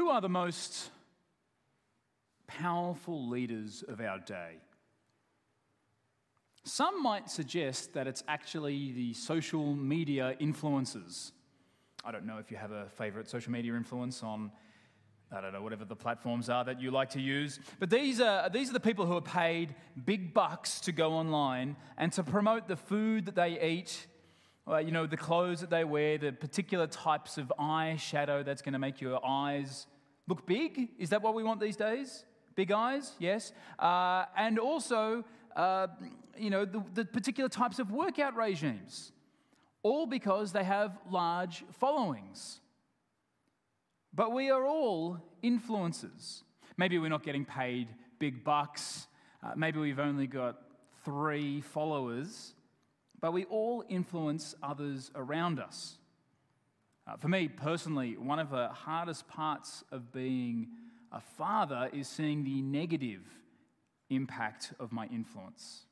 Who are the most powerful leaders of our day? Some might suggest that it's actually the social media influencers. I don't know if you have a favorite social media influence on, I don't know, whatever the platforms are that you like to use. But these are, these are the people who are paid big bucks to go online and to promote the food that they eat, uh, you know, the clothes that they wear, the particular types of eye shadow that's going to make your eyes look big. Is that what we want these days? Big eyes, yes. Uh, and also, uh, you know, the, the particular types of workout regimes, all because they have large followings. But we are all influencers. Maybe we're not getting paid big bucks. Uh, maybe we've only got three followers. But we all influence others around us. Uh, for me personally, one of the hardest parts of being a father is seeing the negative impact of my influence.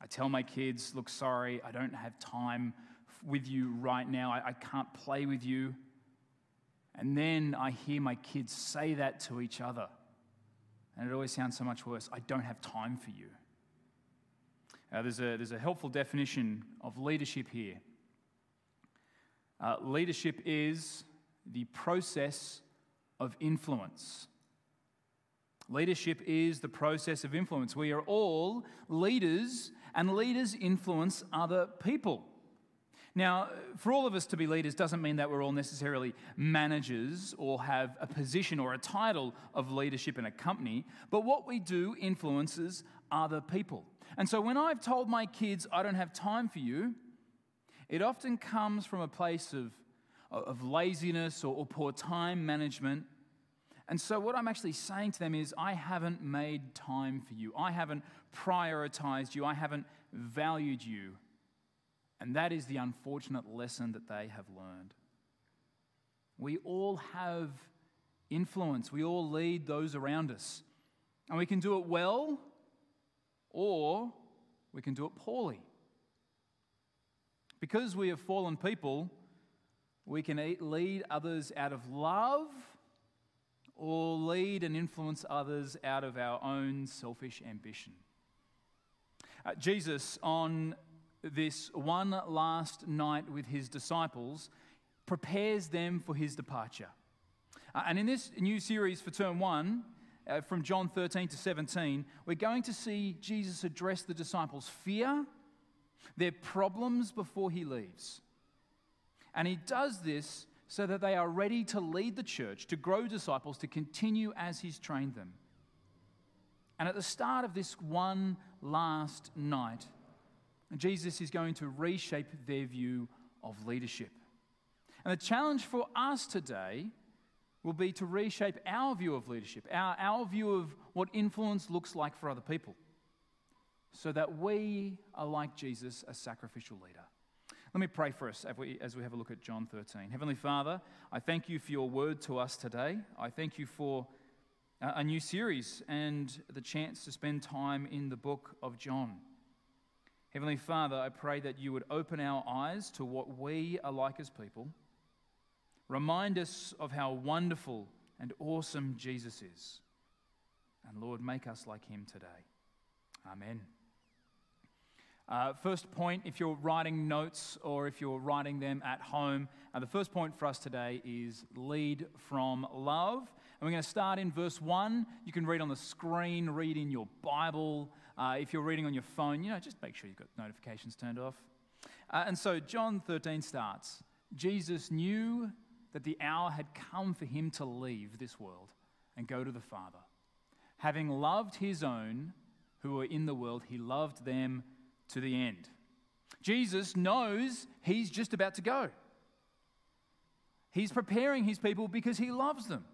I tell my kids, look, sorry, I don't have time with you right now. I, I can't play with you. And then I hear my kids say that to each other. And it always sounds so much worse. I don't have time for you. Uh, there's, a, there's a helpful definition of leadership here. Uh, leadership is the process of influence. Leadership is the process of influence. We are all leaders, and leaders influence other people. Now, for all of us to be leaders doesn't mean that we're all necessarily managers or have a position or a title of leadership in a company, but what we do influences other people. And so when I've told my kids, I don't have time for you, it often comes from a place of, of laziness or, or poor time management and so, what I'm actually saying to them is, I haven't made time for you. I haven't prioritized you. I haven't valued you. And that is the unfortunate lesson that they have learned. We all have influence, we all lead those around us. And we can do it well or we can do it poorly. Because we are fallen people, we can lead others out of love or lead and influence others out of our own selfish ambition. Uh, Jesus, on this one last night with his disciples, prepares them for his departure. Uh, and in this new series for term one, uh, from John 13 to 17, we're going to see Jesus address the disciples' fear, their problems before he leaves. And he does this so that they are ready to lead the church, to grow disciples, to continue as He's trained them. And at the start of this one last night, Jesus is going to reshape their view of leadership. And the challenge for us today will be to reshape our view of leadership, our, our view of what influence looks like for other people, so that we are like Jesus, a sacrificial leader. Let me pray for us as we, as we have a look at John 13. Heavenly Father, I thank you for your word to us today. I thank you for a new series and the chance to spend time in the book of John. Heavenly Father, I pray that you would open our eyes to what we are like as people. Remind us of how wonderful and awesome Jesus is. And Lord, make us like him today. Amen. Uh, first point, if you're writing notes or if you're writing them at home, uh, the first point for us today is lead from love. And we're going to start in verse 1. You can read on the screen, read in your Bible. Uh, if you're reading on your phone, you know, just make sure you've got notifications turned off. Uh, and so John 13 starts Jesus knew that the hour had come for him to leave this world and go to the Father. Having loved his own who were in the world, he loved them to the end. Jesus knows he's just about to go. He's preparing his people because he loves them.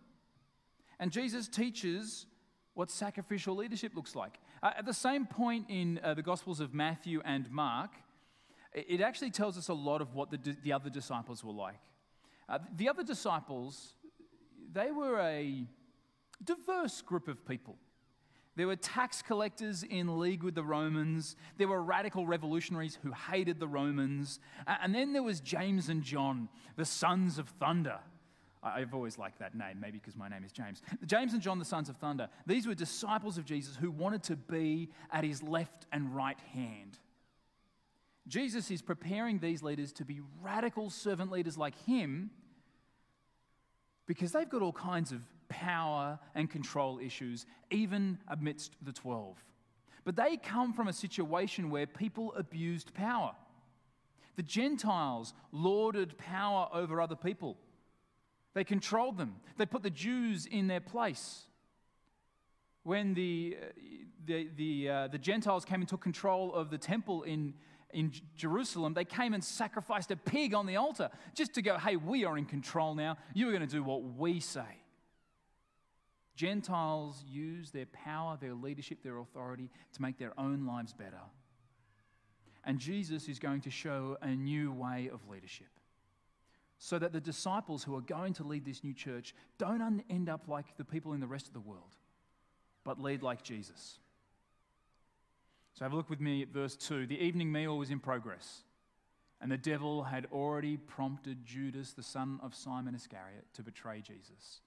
And Jesus teaches what sacrificial leadership looks like. Uh, at the same point in uh, the Gospels of Matthew and Mark, it actually tells us a lot of what the, the other disciples were like. Uh, the other disciples, they were a diverse group of people. There were tax collectors in league with the Romans. There were radical revolutionaries who hated the Romans. And then there was James and John, the sons of thunder. I've always liked that name, maybe because my name is James. James and John, the sons of thunder, these were disciples of Jesus who wanted to be at his left and right hand. Jesus is preparing these leaders to be radical servant leaders like him because they've got all kinds of power and control issues, even amidst the 12. But they come from a situation where people abused power. The Gentiles lorded power over other people. They controlled them. They put the Jews in their place. When the, uh, the, the, uh, the Gentiles came and took control of the temple in, in Jerusalem, they came and sacrificed a pig on the altar just to go, hey, we are in control now. You are going to do what we say. Gentiles use their power, their leadership, their authority to make their own lives better. And Jesus is going to show a new way of leadership so that the disciples who are going to lead this new church don't end up like the people in the rest of the world, but lead like Jesus. So have a look with me at verse 2. The evening meal was in progress, and the devil had already prompted Judas, the son of Simon Iscariot, to betray Jesus.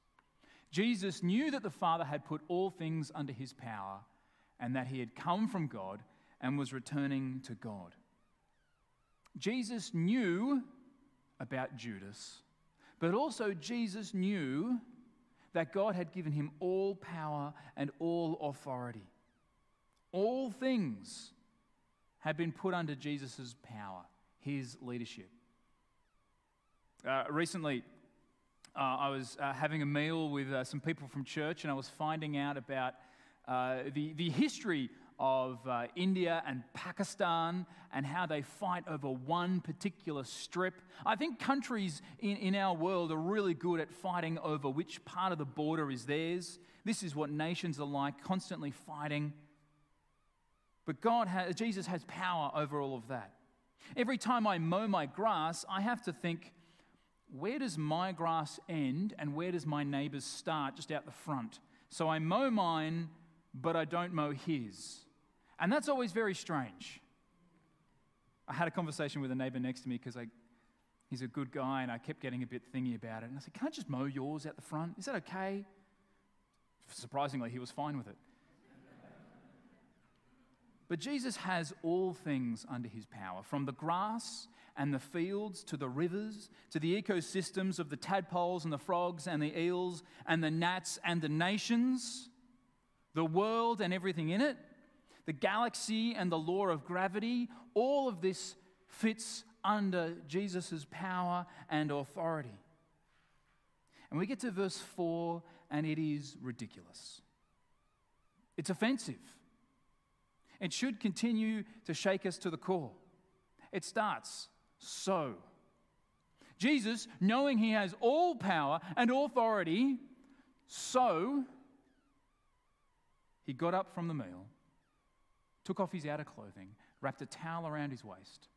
Jesus knew that the Father had put all things under his power, and that he had come from God and was returning to God. Jesus knew about Judas, but also Jesus knew that God had given him all power and all authority. All things had been put under Jesus' power, his leadership. Uh, recently, uh, I was uh, having a meal with uh, some people from church, and I was finding out about uh, the, the history of uh, India and Pakistan and how they fight over one particular strip. I think countries in, in our world are really good at fighting over which part of the border is theirs. This is what nations are like, constantly fighting. But God has, Jesus has power over all of that. Every time I mow my grass, I have to think, where does my grass end and where does my neighbor's start just out the front? So I mow mine, but I don't mow his. And that's always very strange. I had a conversation with a neighbor next to me because he's a good guy and I kept getting a bit thingy about it. And I said, Can I just mow yours out the front? Is that okay? Surprisingly, he was fine with it. But Jesus has all things under his power, from the grass and the fields to the rivers, to the ecosystems of the tadpoles and the frogs and the eels and the gnats and the nations, the world and everything in it the galaxy and the law of gravity, all of this fits under Jesus' power and authority. And we get to verse 4, and it is ridiculous. It's offensive. It should continue to shake us to the core. It starts so. Jesus, knowing he has all power and authority, so he got up from the meal took off his outer clothing, wrapped a towel around his waist.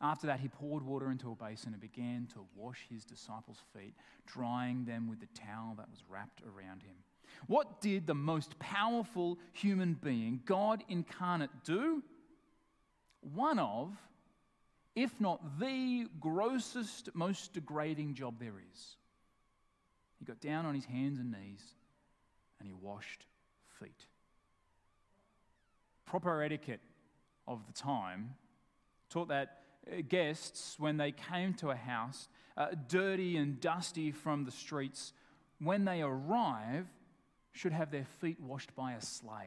After that, he poured water into a basin and began to wash his disciples' feet, drying them with the towel that was wrapped around him. What did the most powerful human being, God incarnate, do? One of, if not the grossest, most degrading job there is. He got down on his hands and knees and he washed feet proper etiquette of the time taught that uh, guests, when they came to a house, uh, dirty and dusty from the streets, when they arrive, should have their feet washed by a slave.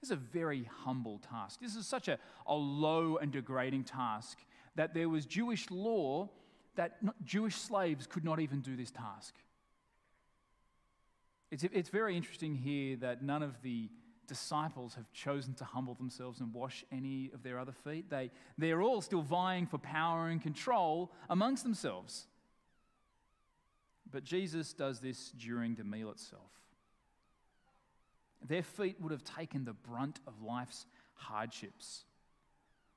This is a very humble task. This is such a, a low and degrading task that there was Jewish law that Jewish slaves could not even do this task. It's, it's very interesting here that none of the disciples have chosen to humble themselves and wash any of their other feet. They, they're all still vying for power and control amongst themselves. But Jesus does this during the meal itself. Their feet would have taken the brunt of life's hardships.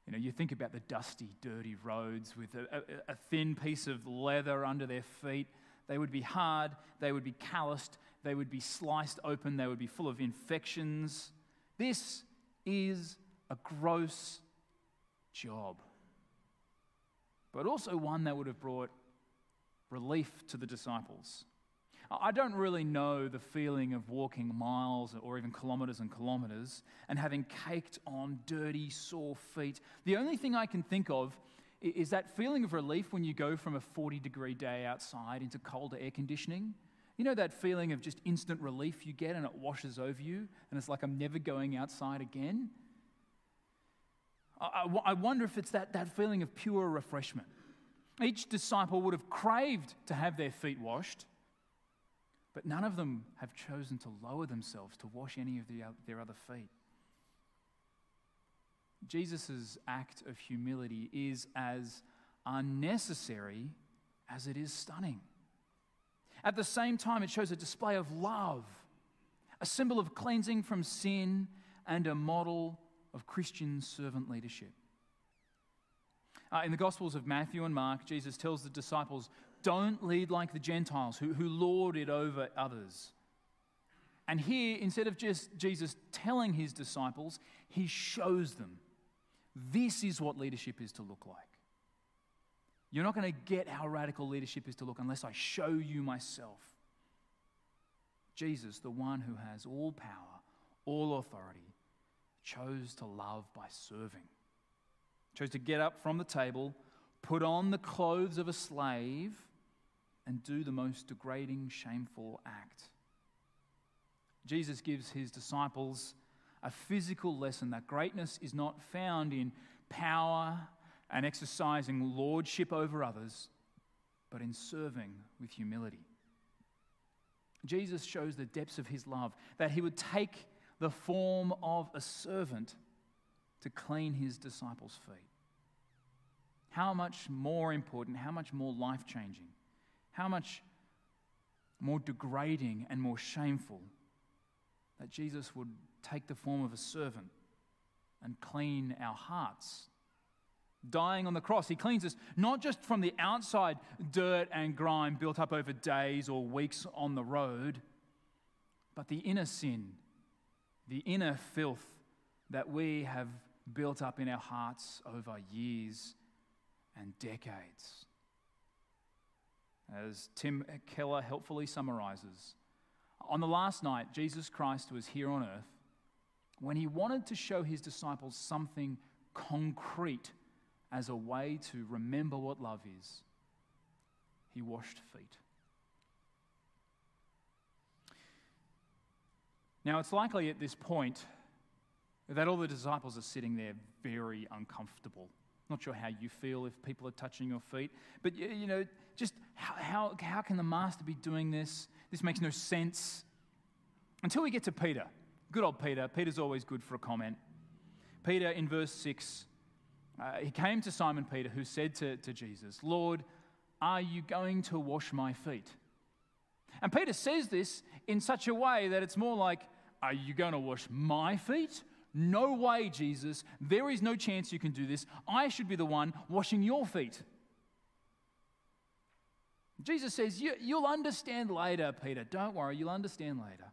You know, you think about the dusty, dirty roads with a, a, a, thin piece of leather under their feet. They would be hard, they would be calloused, they would be sliced open, they would be full of infections. This is a gross job, but also one that would have brought relief to the disciples. I don't really know the feeling of walking miles or even kilometers and kilometers and having caked on dirty, sore feet. The only thing I can think of is that feeling of relief when you go from a 40 degree day outside into colder air conditioning. You know that feeling of just instant relief you get and it washes over you, and it's like I'm never going outside again? I, I, I wonder if it's that, that feeling of pure refreshment. Each disciple would have craved to have their feet washed, but none of them have chosen to lower themselves to wash any of the, their other feet. Jesus' act of humility is as unnecessary as it is stunning. At the same time, it shows a display of love, a symbol of cleansing from sin, and a model of Christian servant leadership. Uh, in the Gospels of Matthew and Mark, Jesus tells the disciples, Don't lead like the Gentiles who, who lord it over others. And here, instead of just Jesus telling his disciples, he shows them this is what leadership is to look like. You're not going to get how radical leadership is to look unless I show you myself. Jesus, the one who has all power, all authority, chose to love by serving chose to get up from the table, put on the clothes of a slave, and do the most degrading, shameful act. Jesus gives his disciples a physical lesson that greatness is not found in power and exercising lordship over others, but in serving with humility. Jesus shows the depths of his love, that he would take the form of a servant to clean his disciples' feet. How much more important, how much more life changing, how much more degrading and more shameful that Jesus would take the form of a servant and clean our hearts. Dying on the cross, he cleans us not just from the outside dirt and grime built up over days or weeks on the road, but the inner sin, the inner filth that we have built up in our hearts over years and decades. As Tim Keller helpfully summarizes, on the last night, Jesus Christ was here on earth when he wanted to show his disciples something concrete as a way to remember what love is. He washed feet. Now, it's likely at this point that all the disciples are sitting there very uncomfortable. Not sure how you feel if people are touching your feet, but you know, just how, how, how can the master be doing this? This makes no sense. Until we get to Peter. Good old Peter. Peter's always good for a comment. Peter, in verse 6, uh, he came to Simon Peter, who said to, to Jesus, Lord, are you going to wash my feet? And Peter says this in such a way that it's more like, Are you going to wash my feet? No way, Jesus. There is no chance you can do this. I should be the one washing your feet. Jesus says, you, will understand later, Peter. Don't worry, you'll understand later.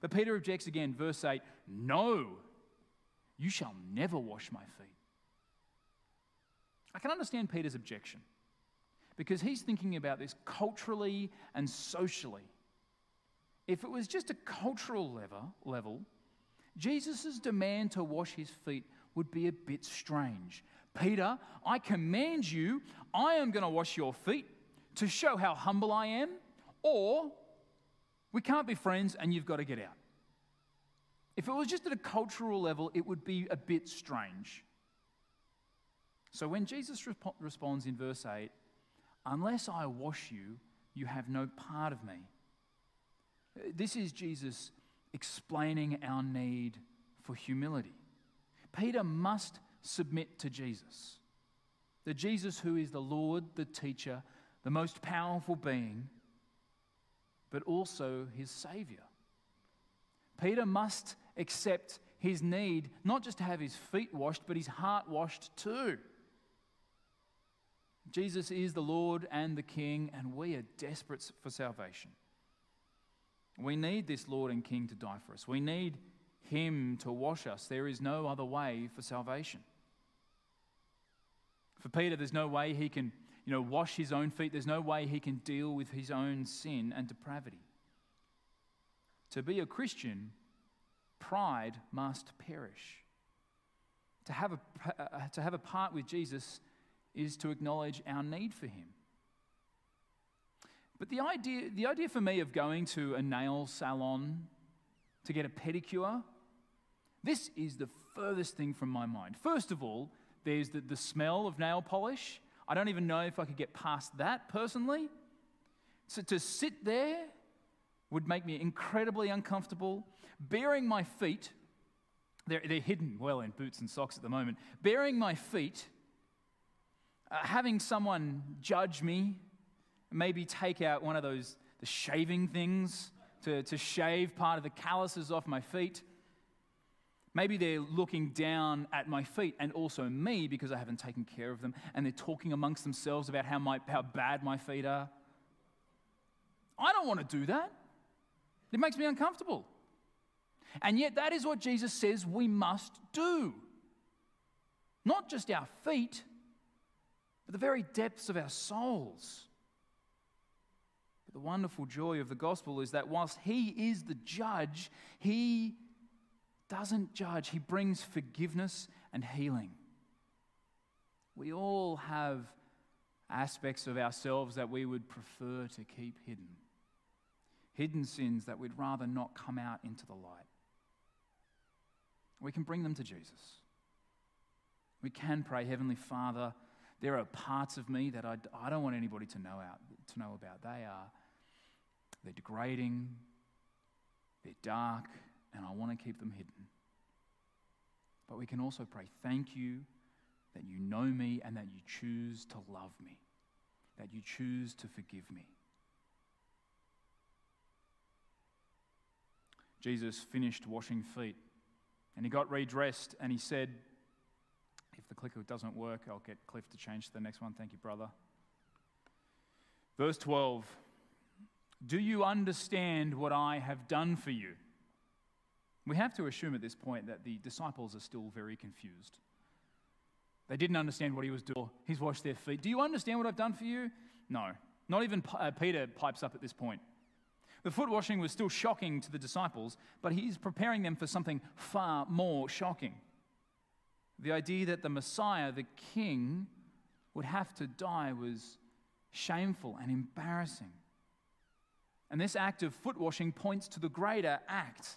But Peter objects again, verse 8 No, you shall never wash my feet. I can understand Peter's objection because he's thinking about this culturally and socially. If it was just a cultural level, level Jesus' demand to wash his feet would be a bit strange. Peter, I command you, I am going to wash your feet to show how humble I am, or we can't be friends and you've got to get out. If it was just at a cultural level, it would be a bit strange. So when Jesus responds in verse 8, unless I wash you, you have no part of me. This is Jesus explaining our need for humility. Peter must submit to Jesus. The Jesus who is the Lord, the teacher, the most powerful being, but also his Savior. Peter must accept his need not just to have his feet washed, but his heart washed too. Jesus is the Lord and the King, and we are desperate for salvation. We need this Lord and King to die for us. We need Him to wash us. There is no other way for salvation. For Peter, there's no way he can, you know, wash his own feet. There's no way he can deal with his own sin and depravity. To be a Christian, pride must perish. To have, a, uh, to have a part with Jesus is to acknowledge our need for him. But the idea, the idea for me of going to a nail salon to get a pedicure, this is the furthest thing from my mind. First of all, there's the, the smell of nail polish. I don't even know if I could get past that personally. So to sit there would make me incredibly uncomfortable. Baring my feet, they're, they're hidden well in boots and socks at the moment. Baring my feet, uh, having someone judge me, maybe take out one of those the shaving things to, to shave part of the calluses off my feet. Maybe they're looking down at my feet and also me because I haven't taken care of them, and they're talking amongst themselves about how, my, how bad my feet are. I don't want to do that. It makes me uncomfortable. And yet, that is what Jesus says we must do. Not just our feet, but the very depths of our souls. But the wonderful joy of the gospel is that whilst He is the judge, He doesn't judge, He brings forgiveness and healing. We all have aspects of ourselves that we would prefer to keep hidden, hidden sins that we'd rather not come out into the light. We can bring them to Jesus. We can pray, Heavenly Father, there are parts of me that I, I don't want anybody to know, out, to know about. They are they're degrading, they're dark, and I want to keep them hidden. But we can also pray, Thank you that you know me and that you choose to love me, that you choose to forgive me. Jesus finished washing feet and he got redressed and he said, If the clicker doesn't work, I'll get Cliff to change to the next one. Thank you, brother. Verse 12 Do you understand what I have done for you? We have to assume at this point that the disciples are still very confused. They didn't understand what he was doing. He's washed their feet. Do you understand what I've done for you? No. Not even uh, Peter pipes up at this point. The foot washing was still shocking to the disciples, but he's preparing them for something far more shocking. The idea that the Messiah, the King, would have to die was shameful and embarrassing. And this act of foot washing points to the greater act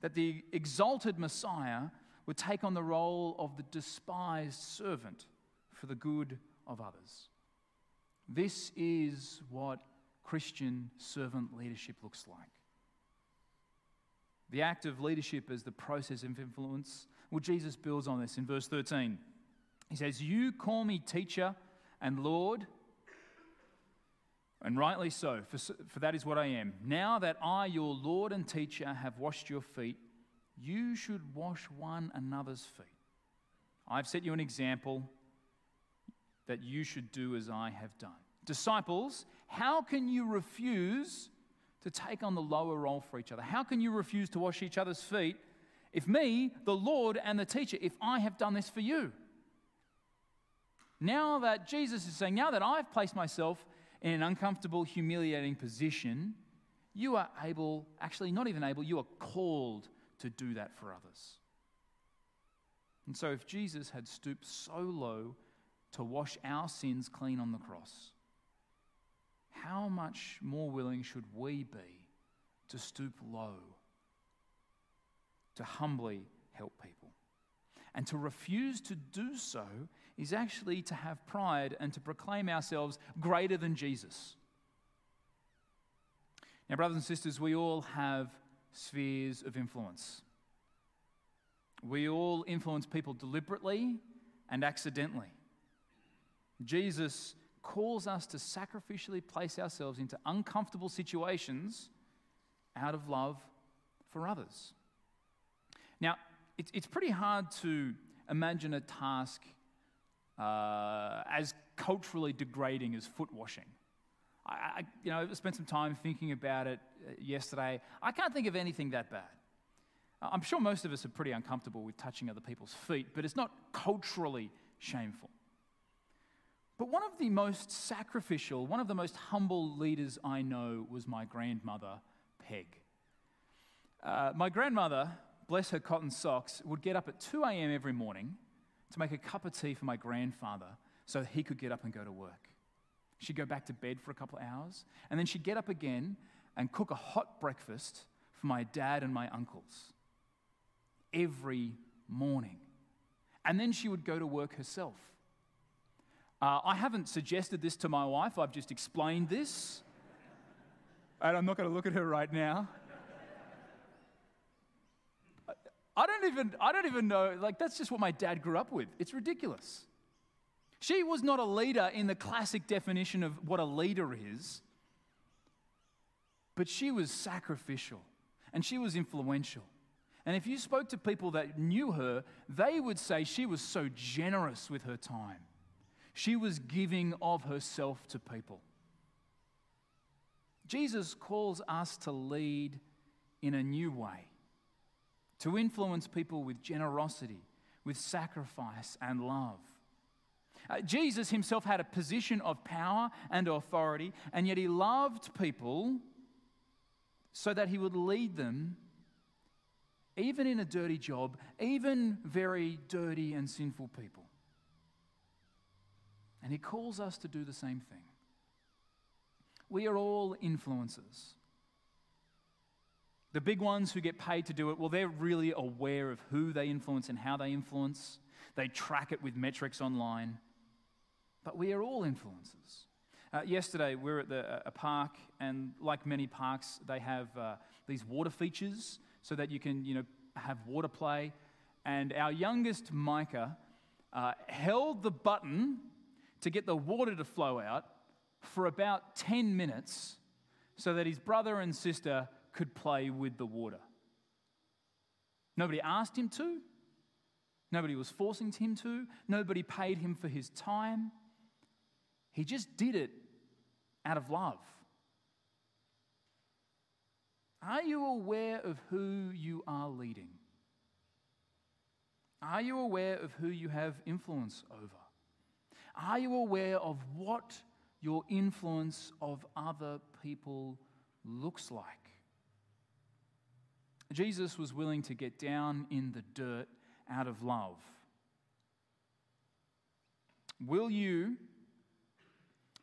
that the exalted Messiah would take on the role of the despised servant for the good of others. This is what Christian servant leadership looks like. The act of leadership is the process of influence. Well, Jesus builds on this in verse 13. He says, You call me teacher and Lord, and rightly so, for, for that is what I am. Now that I, your Lord and teacher, have washed your feet, you should wash one another's feet. I've set you an example that you should do as I have done. Disciples, how can you refuse to take on the lower role for each other? How can you refuse to wash each other's feet if me, the Lord and the teacher, if I have done this for you? Now that Jesus is saying, now that I've placed myself in an uncomfortable, humiliating position, you are able, actually, not even able, you are called to do that for others. And so, if Jesus had stooped so low to wash our sins clean on the cross, how much more willing should we be to stoop low, to humbly help people? And to refuse to do so is actually to have pride and to proclaim ourselves greater than Jesus. Now, brothers and sisters, we all have spheres of influence. We all influence people deliberately and accidentally. Jesus calls us to sacrificially place ourselves into uncomfortable situations out of love for others. Now, it's, pretty hard to imagine a task uh, as culturally degrading as foot washing. I, I, you know, spent some time thinking about it uh, yesterday. I can't think of anything that bad. I'm sure most of us are pretty uncomfortable with touching other people's feet, but it's not culturally shameful. But one of the most sacrificial, one of the most humble leaders I know was my grandmother, Peg. Uh, my grandmother, bless her cotton socks, would get up at 2 a.m. every morning to make a cup of tea for my grandfather so he could get up and go to work. She'd go back to bed for a couple of hours, and then she'd get up again and cook a hot breakfast for my dad and my uncles every morning. And then she would go to work herself. Uh, I haven't suggested this to my wife, I've just explained this. And I'm not going to look at her right now. I don't even, I don't even know, like, that's just what my dad grew up with. It's ridiculous. She was not a leader in the classic definition of what a leader is, but she was sacrificial and she was influential. And if you spoke to people that knew her, they would say she was so generous with her time. She was giving of herself to people. Jesus calls us to lead in a new way, to influence people with generosity, with sacrifice and love. Uh, Jesus himself had a position of power and authority, and yet he loved people so that he would lead them even in a dirty job, even very dirty and sinful people. And he calls us to do the same thing. We are all influencers. The big ones who get paid to do it, well, they're really aware of who they influence and how they influence. They track it with metrics online. But we are all influencers. Uh, yesterday, we were at the, a park, and like many parks, they have uh, these water features so that you can, you know, have water play. And our youngest, Micah, uh, held the button to get the water to flow out for about 10 minutes so that his brother and sister could play with the water. Nobody asked him to. Nobody was forcing him to. Nobody paid him for his time. He just did it out of love. Are you aware of who you are leading? Are you aware of who you have influence over? Are you aware of what your influence of other people looks like? Jesus was willing to get down in the dirt out of love. Will you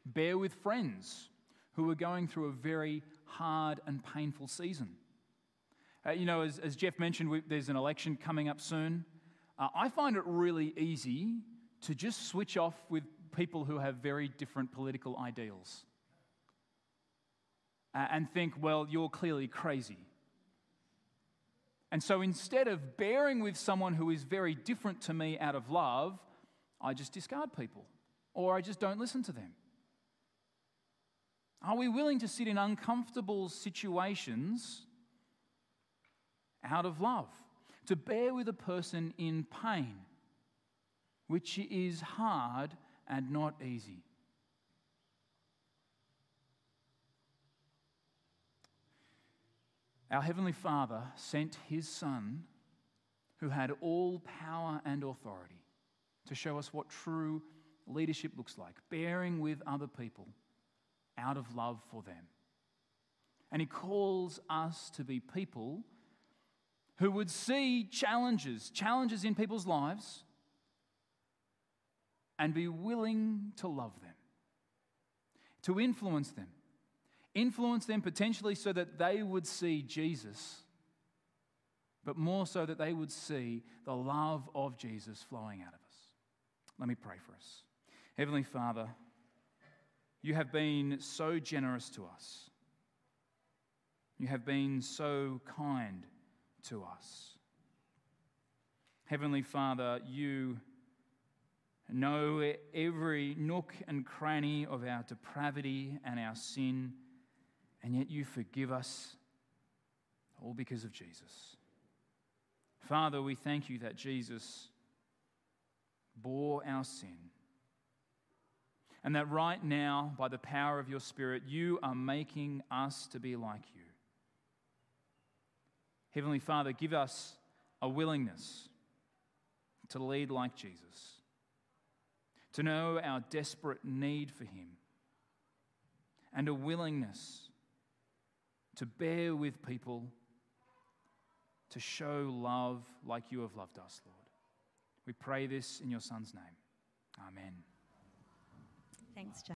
bear with friends who are going through a very hard and painful season. Uh, you know, as, as, Jeff mentioned, we, there's an election coming up soon. Uh, I find it really easy to just switch off with people who have very different political ideals uh, and think, well, you're clearly crazy. And so instead of bearing with someone who is very different to me out of love, I just discard people or I just don't listen to them. Are we willing to sit in uncomfortable situations out of love? To bear with a person in pain, which is hard and not easy. Our Heavenly Father sent His Son, who had all power and authority, to show us what true leadership looks like, bearing with other people out of love for them. And he calls us to be people who would see challenges, challenges in people's lives, and be willing to love them, to influence them. Influence them potentially so that they would see Jesus, but more so that they would see the love of Jesus flowing out of us. Let me pray for us. Heavenly Father, you have been so generous to us. You have been so kind to us. Heavenly Father, you know every nook and cranny of our depravity and our sin, and yet you forgive us all because of Jesus. Father, we thank you that Jesus bore our sin and that right now, by the power of your Spirit, you are making us to be like you. Heavenly Father, give us a willingness to lead like Jesus, to know our desperate need for Him, and a willingness to bear with people, to show love like you have loved us, Lord. We pray this in your Son's name. Amen. Thanks, John.